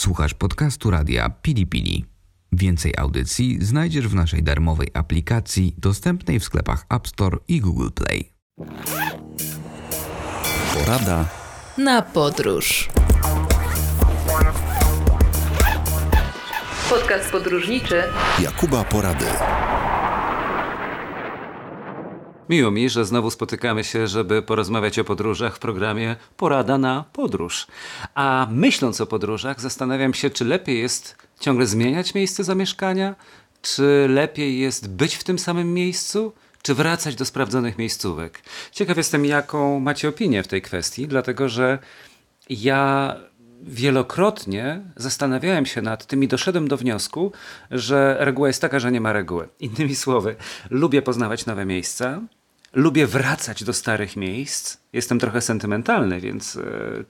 Słuchasz podcastu radia Pili Pili. Więcej audycji znajdziesz w naszej darmowej aplikacji dostępnej w sklepach App Store i Google Play. Porada na podróż. Podcast podróżniczy Jakuba Porady. Miło mi, że znowu spotykamy się, żeby porozmawiać o podróżach w programie Porada na podróż. A myśląc o podróżach, zastanawiam się, czy lepiej jest ciągle zmieniać miejsce zamieszkania, czy lepiej jest być w tym samym miejscu, czy wracać do sprawdzonych miejscówek. Ciekaw jestem, jaką macie opinię w tej kwestii, dlatego że ja wielokrotnie zastanawiałem się nad tym i doszedłem do wniosku, że reguła jest taka, że nie ma reguły. Innymi słowy, lubię poznawać nowe miejsca, lubię wracać do starych miejsc. Jestem trochę sentymentalny, więc e,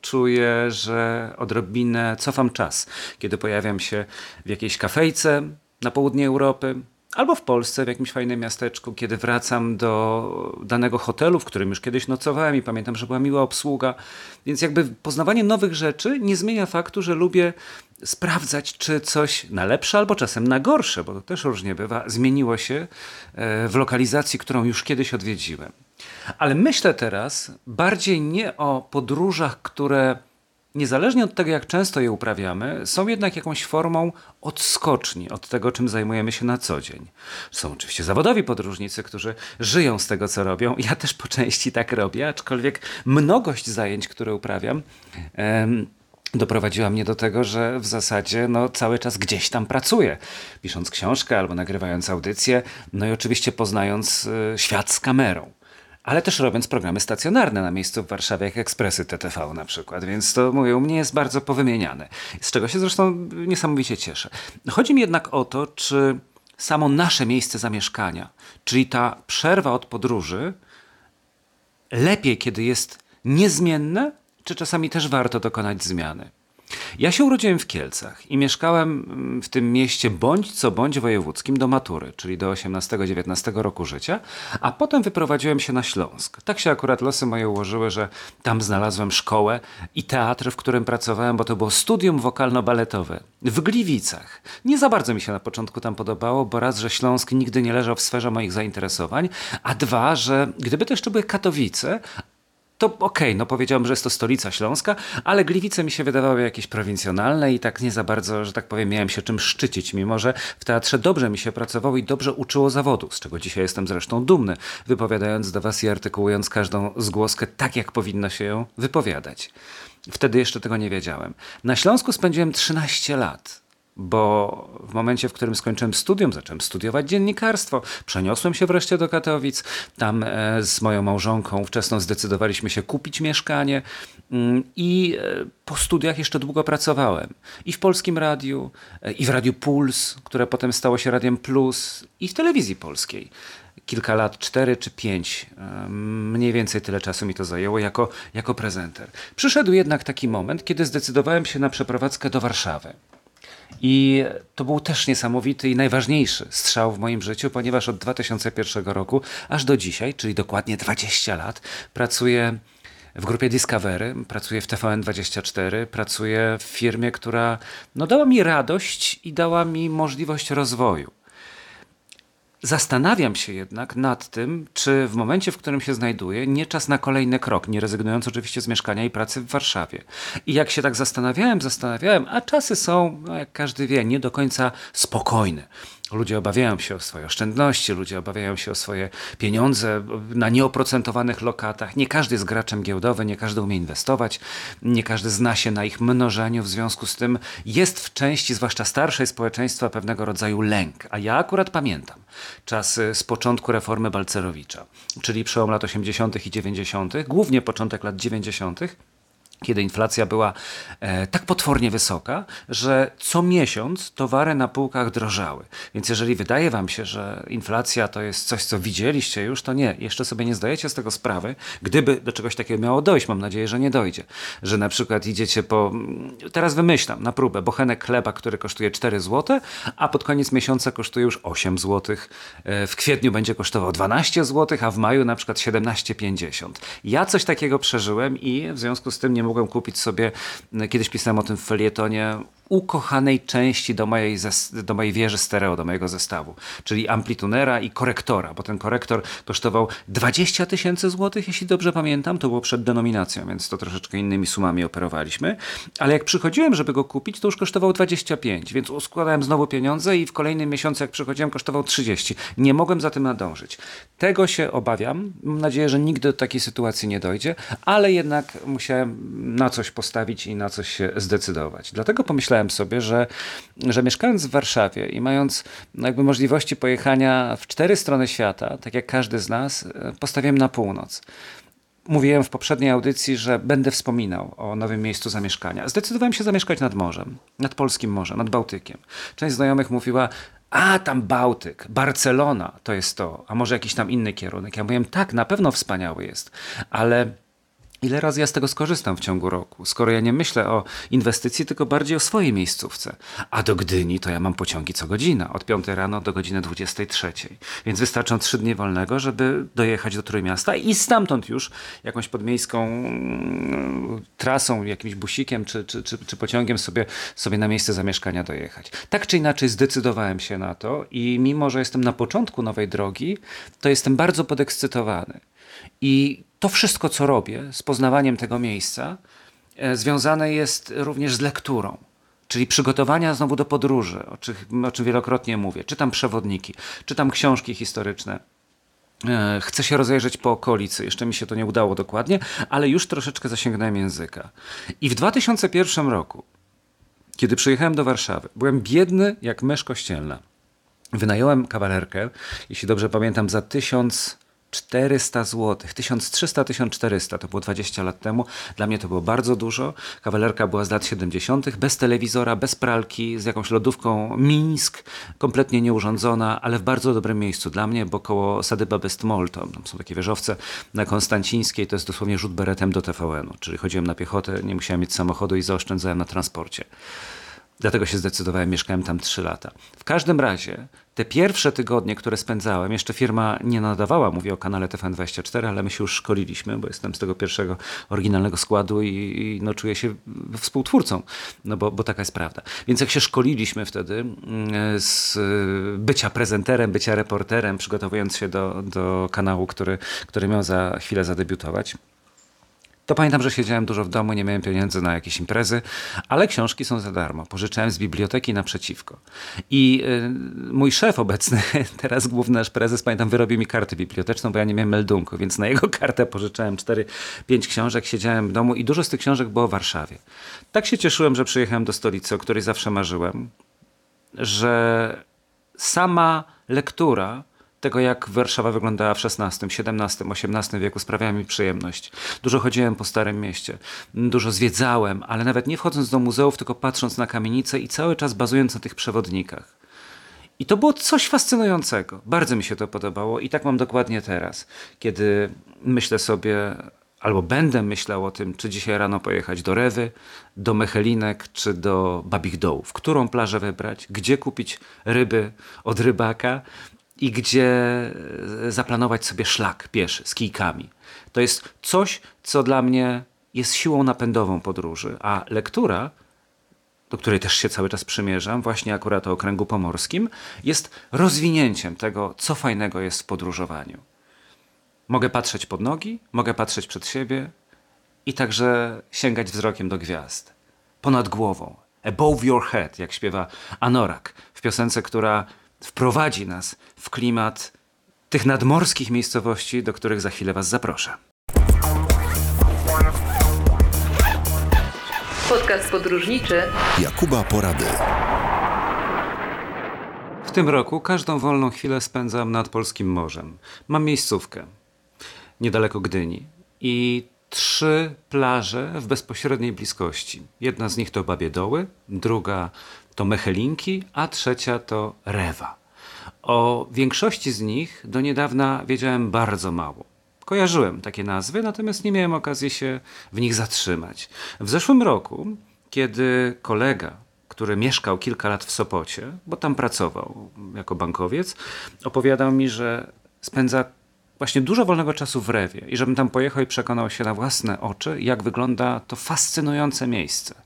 czuję, że odrobinę cofam czas, kiedy pojawiam się w jakiejś kafejce na południe Europy, albo w Polsce, w jakimś fajnym miasteczku, kiedy wracam do danego hotelu, w którym już kiedyś nocowałem i pamiętam, że była miła obsługa. Więc jakby poznawanie nowych rzeczy nie zmienia faktu, że lubię sprawdzać, czy coś na lepsze albo czasem na gorsze, bo to też różnie bywa, zmieniło się e, w lokalizacji, którą już kiedyś odwiedziłem. Ale myślę teraz bardziej nie o podróżach, które niezależnie od tego, jak często je uprawiamy, są jednak jakąś formą odskoczni od tego, czym zajmujemy się na co dzień. Są oczywiście zawodowi podróżnicy, którzy żyją z tego, co robią. Ja też po części tak robię, aczkolwiek mnogość zajęć, które uprawiam, em, doprowadziła mnie do tego, że w zasadzie no, cały czas gdzieś tam pracuję, pisząc książkę albo nagrywając audycję, no i oczywiście poznając y, świat z kamerą ale też robiąc programy stacjonarne na miejscu w Warszawie, jak Ekspresy TTV na przykład, więc to mówię, u mnie jest bardzo powymieniane, z czego się zresztą niesamowicie cieszę. Chodzi mi jednak o to, czy samo nasze miejsce zamieszkania, czyli ta przerwa od podróży, lepiej, kiedy jest niezmienne, czy czasami też warto dokonać zmiany. Ja się urodziłem w Kielcach i mieszkałem mm, w tym mieście bądź co bądź wojewódzkim do matury, czyli do 18-19 roku życia, a potem wyprowadziłem się na Śląsk. Tak się akurat losy moje ułożyły, że tam znalazłem szkołę i teatr, w którym pracowałem, bo to było studium wokalno-baletowe w Gliwicach. Nie za bardzo mi się na początku tam podobało, bo raz, że Śląsk nigdy nie leżał w sferze moich zainteresowań, a dwa, że gdyby to jeszcze były Katowice, to okej, okay, no powiedziałbym, że jest to stolica śląska, ale Gliwice mi się wydawały jakieś prowincjonalne i tak nie za bardzo, że tak powiem, miałem się czym szczycić, mimo że w teatrze dobrze mi się pracowało i dobrze uczyło zawodu, z czego dzisiaj jestem zresztą dumny, wypowiadając do was i artykułując każdą zgłoskę tak, jak powinno się ją wypowiadać. Wtedy jeszcze tego nie wiedziałem. Na Śląsku spędziłem 13 lat bo w momencie, w którym skończyłem studium, zacząłem studiować dziennikarstwo. Przeniosłem się wreszcie do Katowic. Tam e, z moją małżonką wczesną zdecydowaliśmy się kupić mieszkanie mm, i e, po studiach jeszcze długo pracowałem. I w Polskim Radiu, e, i w Radiu Puls, które potem stało się Radiem Plus, i w telewizji polskiej kilka lat, cztery czy pięć, mniej więcej tyle czasu mi to zajęło jako, jako prezenter. Przyszedł jednak taki moment, kiedy zdecydowałem się na przeprowadzkę do Warszawy. I to był też niesamowity i najważniejszy strzał w moim życiu, ponieważ od 2001 roku aż do dzisiaj, czyli dokładnie 20 lat, pracuję w grupie Discovery, pracuję w TVN24, pracuję w firmie, która no, dała mi radość i dała mi możliwość rozwoju. Zastanawiam się jednak nad tym, czy w momencie, w którym się znajduję, nie czas na kolejny krok, nie rezygnując oczywiście z mieszkania i pracy w Warszawie. I jak się tak zastanawiałem, zastanawiałem, a czasy są, no jak każdy wie, nie do końca spokojne. Ludzie obawiają się o swoje oszczędności, ludzie obawiają się o swoje pieniądze na nieoprocentowanych lokatach. Nie każdy jest graczem giełdowym, nie każdy umie inwestować, nie każdy zna się na ich mnożeniu. W związku z tym jest w części, zwłaszcza starszej społeczeństwa, pewnego rodzaju lęk. A ja akurat pamiętam czasy z początku reformy Balcerowicza, czyli przełom lat 80. i 90., głównie początek lat 90 kiedy inflacja była e, tak potwornie wysoka, że co miesiąc towary na półkach drożały. Więc jeżeli wydaje wam się, że inflacja to jest coś, co widzieliście już, to nie. Jeszcze sobie nie zdajecie z tego sprawy, gdyby do czegoś takiego miało dojść. Mam nadzieję, że nie dojdzie. Że na przykład idziecie po... Teraz wymyślam na próbę bochenek chleba, który kosztuje 4 zł, a pod koniec miesiąca kosztuje już 8 zł. E, w kwietniu będzie kosztował 12 zł, a w maju na przykład 17,50. Ja coś takiego przeżyłem i w związku z tym nie mogłem kupić sobie, kiedyś pisałem o tym w felietonie, ukochanej części do mojej, do mojej wieży stereo, do mojego zestawu, czyli amplitunera i korektora, bo ten korektor kosztował 20 tysięcy złotych, jeśli dobrze pamiętam, to było przed denominacją, więc to troszeczkę innymi sumami operowaliśmy, ale jak przychodziłem, żeby go kupić, to już kosztował 25, więc składałem znowu pieniądze i w kolejnym miesiącu, jak przychodziłem, kosztował 30. Nie mogłem za tym nadążyć. Tego się obawiam. Mam nadzieję, że nigdy do takiej sytuacji nie dojdzie, ale jednak musiałem na coś postawić i na coś się zdecydować. Dlatego pomyślałem, sobie, że, że mieszkając w Warszawie i mając no jakby możliwości pojechania w cztery strony świata, tak jak każdy z nas, e, postawiłem na północ. Mówiłem w poprzedniej audycji, że będę wspominał o nowym miejscu zamieszkania. Zdecydowałem się zamieszkać nad morzem, nad polskim morzem, nad Bałtykiem. Część znajomych mówiła, a tam Bałtyk, Barcelona to jest to, a może jakiś tam inny kierunek. Ja mówiłem, tak, na pewno wspaniały jest, ale Ile razy ja z tego skorzystam w ciągu roku, skoro ja nie myślę o inwestycji, tylko bardziej o swojej miejscówce. A do Gdyni to ja mam pociągi co godzina, od 5 rano do godziny 23. Więc wystarczą 3 dni wolnego, żeby dojechać do Trójmiasta i stamtąd już jakąś podmiejską mm, trasą, jakimś busikiem czy, czy, czy, czy pociągiem sobie, sobie na miejsce zamieszkania dojechać. Tak czy inaczej zdecydowałem się na to i mimo, że jestem na początku nowej drogi, to jestem bardzo podekscytowany. I to wszystko, co robię z poznawaniem tego miejsca, e, związane jest również z lekturą. Czyli przygotowania znowu do podróży, o czym, o czym wielokrotnie mówię. Czytam przewodniki, czytam książki historyczne, e, Chcę się rozejrzeć po okolicy. Jeszcze mi się to nie udało dokładnie, ale już troszeczkę zasięgnąłem języka. I w 2001 roku, kiedy przyjechałem do Warszawy, byłem biedny jak mysz kościelna. Wynająłem kawalerkę, jeśli dobrze pamiętam, za tysiąc 400 zł, 1300-1400, to było 20 lat temu. Dla mnie to było bardzo dużo. Kawalerka była z lat 70., bez telewizora, bez pralki, z jakąś lodówką Mińsk, kompletnie nieurządzona, ale w bardzo dobrym miejscu dla mnie, bo koło Sadyba Bestmol, to są takie wieżowce na Konstancińskiej, to jest dosłownie rzut beretem do TVN-u, czyli chodziłem na piechotę, nie musiałem mieć samochodu i zaoszczędzałem na transporcie. Dlatego się zdecydowałem, mieszkałem tam 3 lata. W każdym razie te pierwsze tygodnie, które spędzałem, jeszcze firma nie nadawała, mówię o kanale TFN24, ale my się już szkoliliśmy, bo jestem z tego pierwszego oryginalnego składu i, i no, czuję się współtwórcą, no bo, bo taka jest prawda. Więc jak się szkoliliśmy wtedy mm, z bycia prezenterem, bycia reporterem, przygotowując się do, do kanału, który, który miał za chwilę zadebiutować, to pamiętam, że siedziałem dużo w domu, nie miałem pieniędzy na jakieś imprezy, ale książki są za darmo. Pożyczałem z biblioteki naprzeciwko. I y, mój szef obecny, teraz główny nasz prezes, pamiętam, wyrobił mi kartę biblioteczną, bo ja nie miałem meldunku, więc na jego kartę pożyczałem 4-5 książek, siedziałem w domu i dużo z tych książek było w Warszawie. Tak się cieszyłem, że przyjechałem do stolicy, o której zawsze marzyłem, że sama lektura tego, jak Warszawa wyglądała w XVI, XVII, XVIII wieku, sprawiała mi przyjemność. Dużo chodziłem po Starym Mieście, dużo zwiedzałem, ale nawet nie wchodząc do muzeów, tylko patrząc na kamienice i cały czas bazując na tych przewodnikach. I to było coś fascynującego. Bardzo mi się to podobało i tak mam dokładnie teraz, kiedy myślę sobie, albo będę myślał o tym, czy dzisiaj rano pojechać do Rewy, do Mechelinek, czy do Babich Dołów. Którą plażę wybrać, gdzie kupić ryby od rybaka, i gdzie e, zaplanować sobie szlak pieszy z kijkami. To jest coś, co dla mnie jest siłą napędową podróży, a lektura, do której też się cały czas przymierzam, właśnie akurat o okręgu pomorskim, jest rozwinięciem tego, co fajnego jest w podróżowaniu. Mogę patrzeć pod nogi, mogę patrzeć przed siebie i także sięgać wzrokiem do gwiazd. Ponad głową, above your head, jak śpiewa Anorak w piosence, która wprowadzi nas w klimat tych nadmorskich miejscowości, do których za chwilę Was zaproszę. Podcast podróżniczy Jakuba Porady. W tym roku każdą wolną chwilę spędzam nad polskim morzem. Mam miejscówkę niedaleko Gdyni i trzy plaże w bezpośredniej bliskości. Jedna z nich to Babie Doły, druga to Mechelinki, a trzecia to Rewa. O większości z nich do niedawna wiedziałem bardzo mało. Kojarzyłem takie nazwy, natomiast nie miałem okazji się w nich zatrzymać. W zeszłym roku, kiedy kolega, który mieszkał kilka lat w Sopocie, bo tam pracował jako bankowiec, opowiadał mi, że spędza właśnie dużo wolnego czasu w Rewie i żebym tam pojechał i przekonał się na własne oczy, jak wygląda to fascynujące miejsce.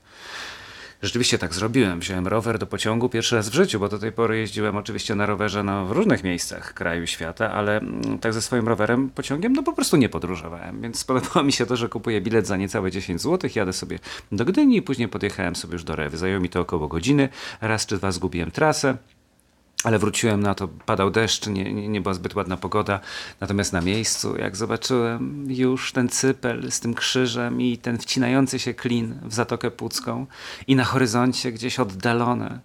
Rzeczywiście tak zrobiłem. Wziąłem rower do pociągu pierwszy raz w życiu, bo do tej pory jeździłem oczywiście na rowerze no, w różnych miejscach kraju i świata, ale mm, tak ze swoim rowerem, pociągiem, no po prostu nie podróżowałem. Więc spodobało mi się to, że kupuję bilet za niecałe 10 zł, jadę sobie do Gdyni i później podjechałem sobie już do Rewy. Zajęło mi to około godziny. Raz czy dwa zgubiłem trasę. Ale wróciłem na to, padał deszcz, nie, nie, nie, była zbyt ładna pogoda. Natomiast na miejscu, jak zobaczyłem już ten cypel z tym krzyżem i ten wcinający się klin w Zatokę Pucką i na horyzoncie gdzieś oddalone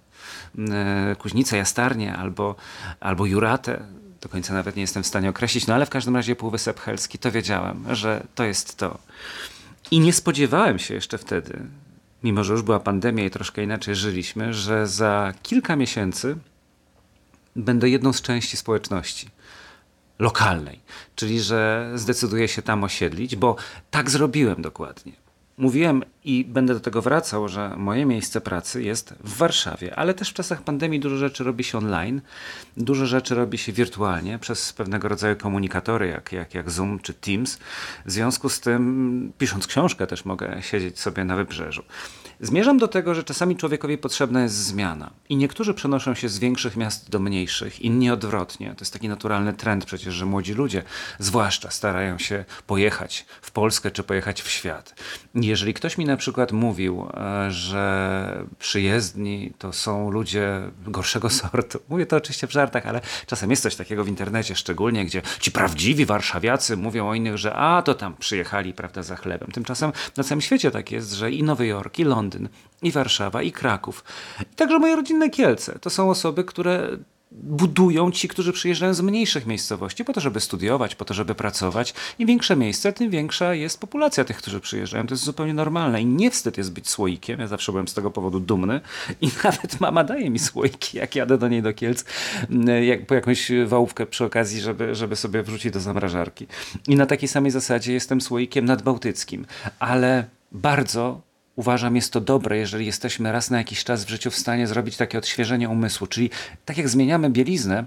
e, Kuźnice Jastarnie albo, albo Juratę, do końca nawet nie jestem w stanie określić, no ale w każdym razie Półwysep Helski, to wiedziałem, że to jest to. I nie spodziewałem się jeszcze wtedy, mimo że już była pandemia i troszkę inaczej żyliśmy, że za kilka miesięcy będę jedną z części społeczności lokalnej, czyli że zdecyduję się tam osiedlić, bo tak zrobiłem dokładnie. Mówiłem i będę do tego wracał, że moje miejsce pracy jest w Warszawie, ale też w czasach pandemii dużo rzeczy robi się online, dużo rzeczy robi się wirtualnie przez pewnego rodzaju komunikatory, jak, jak, jak Zoom czy Teams. W związku z tym, pisząc książkę, też mogę siedzieć sobie na wybrzeżu. Zmierzam do tego, że czasami człowiekowi potrzebna jest zmiana. I niektórzy przenoszą się z większych miast do mniejszych, inni odwrotnie. To jest taki naturalny trend przecież, że młodzi ludzie, zwłaszcza, starają się pojechać w Polskę czy pojechać w świat. Jeżeli ktoś mi na przykład mówił, e, że przyjezdni to są ludzie gorszego sortu, mówię to oczywiście w żartach, ale czasem jest coś takiego w internecie, szczególnie gdzie ci prawdziwi warszawiacy mówią o innych, że a to tam przyjechali, prawda, za chlebem. Tymczasem na całym świecie tak jest, że i Nowy Jork, i Londyn, Londyn, i Warszawa, i Kraków. I także moje rodzinne Kielce. To są osoby, które budują ci, którzy przyjeżdżają z mniejszych miejscowości po to, żeby studiować, po to, żeby pracować. Im większe miejsce, tym większa jest populacja tych, którzy przyjeżdżają. To jest zupełnie normalne i nie wstyd jest być słoikiem. Ja zawsze byłem z tego powodu dumny i nawet mama daje mi słoiki, jak jadę do niej do Kielc, jak, po jakąś wałówkę przy okazji, żeby, żeby sobie wrzucić do zamrażarki. I na takiej samej zasadzie jestem słoikiem nadbałtyckim, ale bardzo uważam, jest to dobre, jeżeli jesteśmy raz na jakiś czas w życiu w stanie zrobić takie odświeżenie umysłu. Czyli tak jak zmieniamy bieliznę,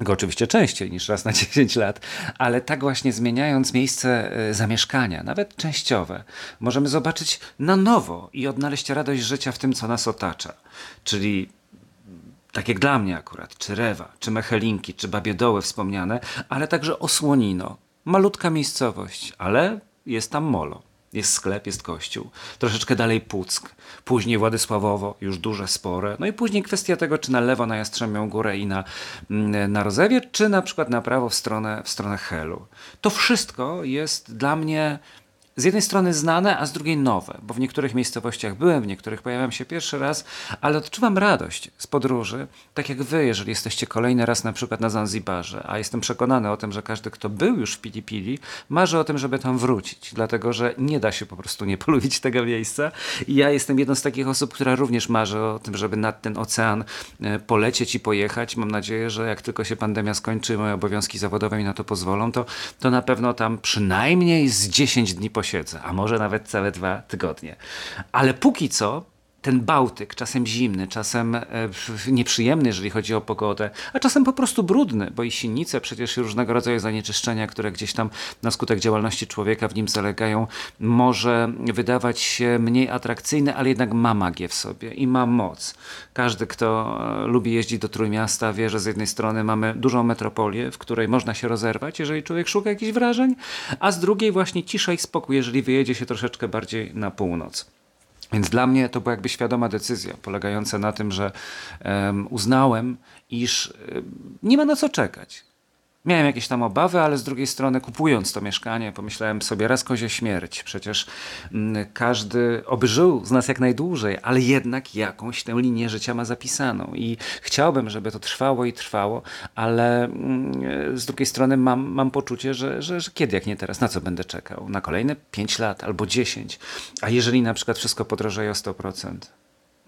go oczywiście częściej niż raz na 10 lat, ale tak właśnie zmieniając miejsce e, zamieszkania, nawet częściowe, możemy zobaczyć na nowo i odnaleźć radość życia w tym, co nas otacza. Czyli tak jak dla mnie akurat, czy Rewa, czy Mechelinki, czy Babiedoły wspomniane, ale także Osłonino. Malutka miejscowość, ale jest tam molo. Jest sklep, jest kościół. Troszeczkę dalej Puck. Później Władysławowo, już duże, spore. No i później kwestia tego, czy na lewo na Jastrzębią Górę i na, mm, na Rozewie, czy na przykład na prawo w stronę, w stronę Helu. To wszystko jest dla mnie z jednej strony znane, a z drugiej nowe, bo w niektórych miejscowościach byłem, w niektórych pojawiam się pierwszy raz, ale odczuwam radość z podróży, tak jak wy, jeżeli jesteście kolejny raz na przykład na Zanzibarze, a jestem przekonany o tym, że każdy, kto był już w Pili marzy o tym, żeby tam wrócić, dlatego że nie da się po prostu nie polubić tego miejsca. I ja jestem jedną z takich osób, która również marzy o tym, żeby nad ten ocean e, polecieć i pojechać. Mam nadzieję, że jak tylko się pandemia skończy moje obowiązki zawodowe mi na to pozwolą, to, to na pewno tam przynajmniej z 10 dni posiedzę a może nawet całe dwa tygodnie. Ale póki co ten Bałtyk, czasem zimny, czasem e, nieprzyjemny, jeżeli chodzi o pogodę, a czasem po prostu brudny, bo i silnice, przecież różnego rodzaju zanieczyszczenia, które gdzieś tam na skutek działalności człowieka w nim zalegają, może wydawać się mniej atrakcyjne, ale jednak ma magię w sobie i ma moc. Każdy, kto e, lubi jeździć do Trójmiasta, wie, że z jednej strony mamy dużą metropolię, w której można się rozerwać, jeżeli człowiek szuka jakichś wrażeń, a z drugiej właśnie cisza i spokój, jeżeli wyjedzie się troszeczkę bardziej na północ. Więc dla mnie to była jakby świadoma decyzja, polegająca na tym, że um, uznałem, iż um, nie ma na co czekać. Miałem jakieś tam obawy, ale z drugiej strony kupując to mieszkanie, pomyślałem sobie raz kozie śmierć. Przecież mm, każdy oby żył z nas jak najdłużej, ale jednak jakąś tę linię życia ma zapisaną i chciałbym, żeby to trwało i trwało, ale mm, z drugiej strony mam, mam poczucie, że, że, że kiedy jak nie teraz, na co będę czekał? Na kolejne 5 lat albo 10. A jeżeli na przykład wszystko podrożeje o 100%?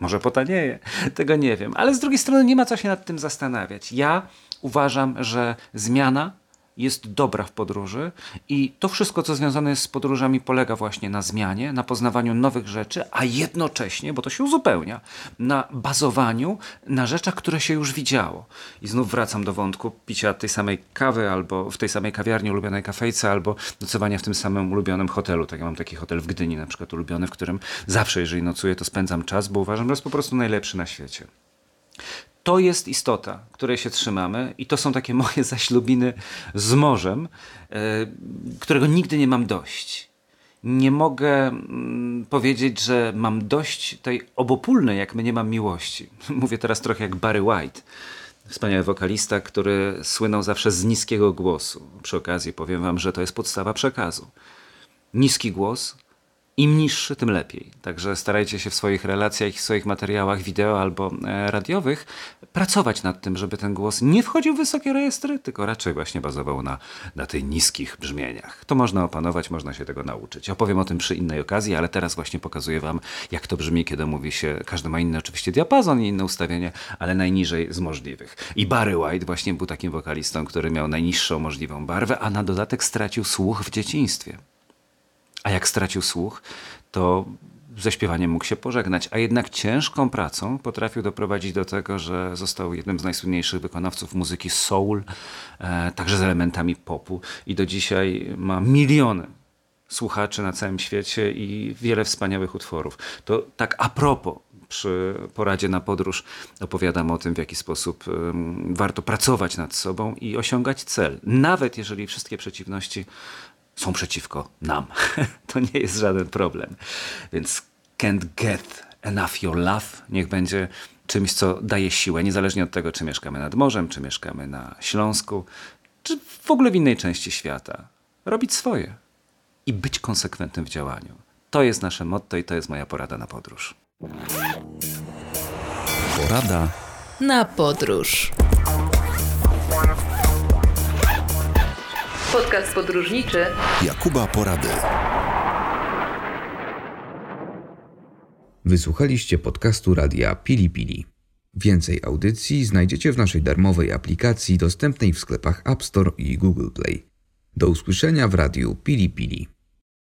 Może potanieje, tego nie wiem. Ale z drugiej strony nie ma co się nad tym zastanawiać. Ja uważam, że zmiana jest dobra w podróży i to wszystko, co związane jest z podróżami, polega właśnie na zmianie, na poznawaniu nowych rzeczy, a jednocześnie, bo to się uzupełnia, na bazowaniu na rzeczach, które się już widziało. I znów wracam do wątku picia tej samej kawy, albo w tej samej kawiarni ulubionej kafejce, albo nocowania w tym samym ulubionym hotelu. Tak ja mam taki hotel w Gdyni na przykład ulubiony, w którym zawsze, jeżeli nocuję, to spędzam czas, bo uważam, że jest po prostu najlepszy na świecie to jest istota, której się trzymamy, i to są takie moje zaślubiny z morzem, e, którego nigdy nie mam dość. Nie mogę mm, powiedzieć, że mam dość tej obopólnej, jak my nie mam miłości. Mówię teraz trochę jak Barry White, wspaniały wokalista, który słynął zawsze z niskiego głosu. Przy okazji powiem wam, że to jest podstawa przekazu. Niski głos im niższy, tym lepiej. Także starajcie się w swoich relacjach, w swoich materiałach wideo albo e, radiowych pracować nad tym, żeby ten głos nie wchodził w wysokie rejestry, tylko raczej właśnie bazował na, na tych niskich brzmieniach. To można opanować, można się tego nauczyć. Opowiem o tym przy innej okazji, ale teraz właśnie pokazuję Wam, jak to brzmi, kiedy mówi się, każdy ma inny oczywiście diapazon i inne ustawienie, ale najniżej z możliwych. I Barry White właśnie był takim wokalistą, który miał najniższą możliwą barwę, a na dodatek stracił słuch w dzieciństwie. A jak stracił słuch, to ze śpiewaniem mógł się pożegnać, a jednak ciężką pracą potrafił doprowadzić do tego, że został jednym z najsłynniejszych wykonawców muzyki soul, e, także z elementami popu i do dzisiaj ma miliony słuchaczy na całym świecie i wiele wspaniałych utworów. To tak a propos przy poradzie na podróż opowiadam o tym, w jaki sposób warto pracować nad sobą i osiągać cel. Nawet jeżeli wszystkie przeciwności są przeciwko nam. to nie jest żaden problem. Więc can't get enough your love niech będzie czymś, co daje siłę, niezależnie od tego, czy mieszkamy nad morzem, czy mieszkamy na Śląsku, czy w ogóle w innej części świata. Robić swoje i być konsekwentnym w działaniu. To jest nasze motto i to jest moja porada na podróż. Porada na podróż. Podcast podróżniczy Jakuba Porady. Wysłuchaliście podcastu radia Pili Pili. Więcej audycji znajdziecie w naszej darmowej aplikacji dostępnej w sklepach App Store i Google Play. Do usłyszenia w radiu Pili Pili.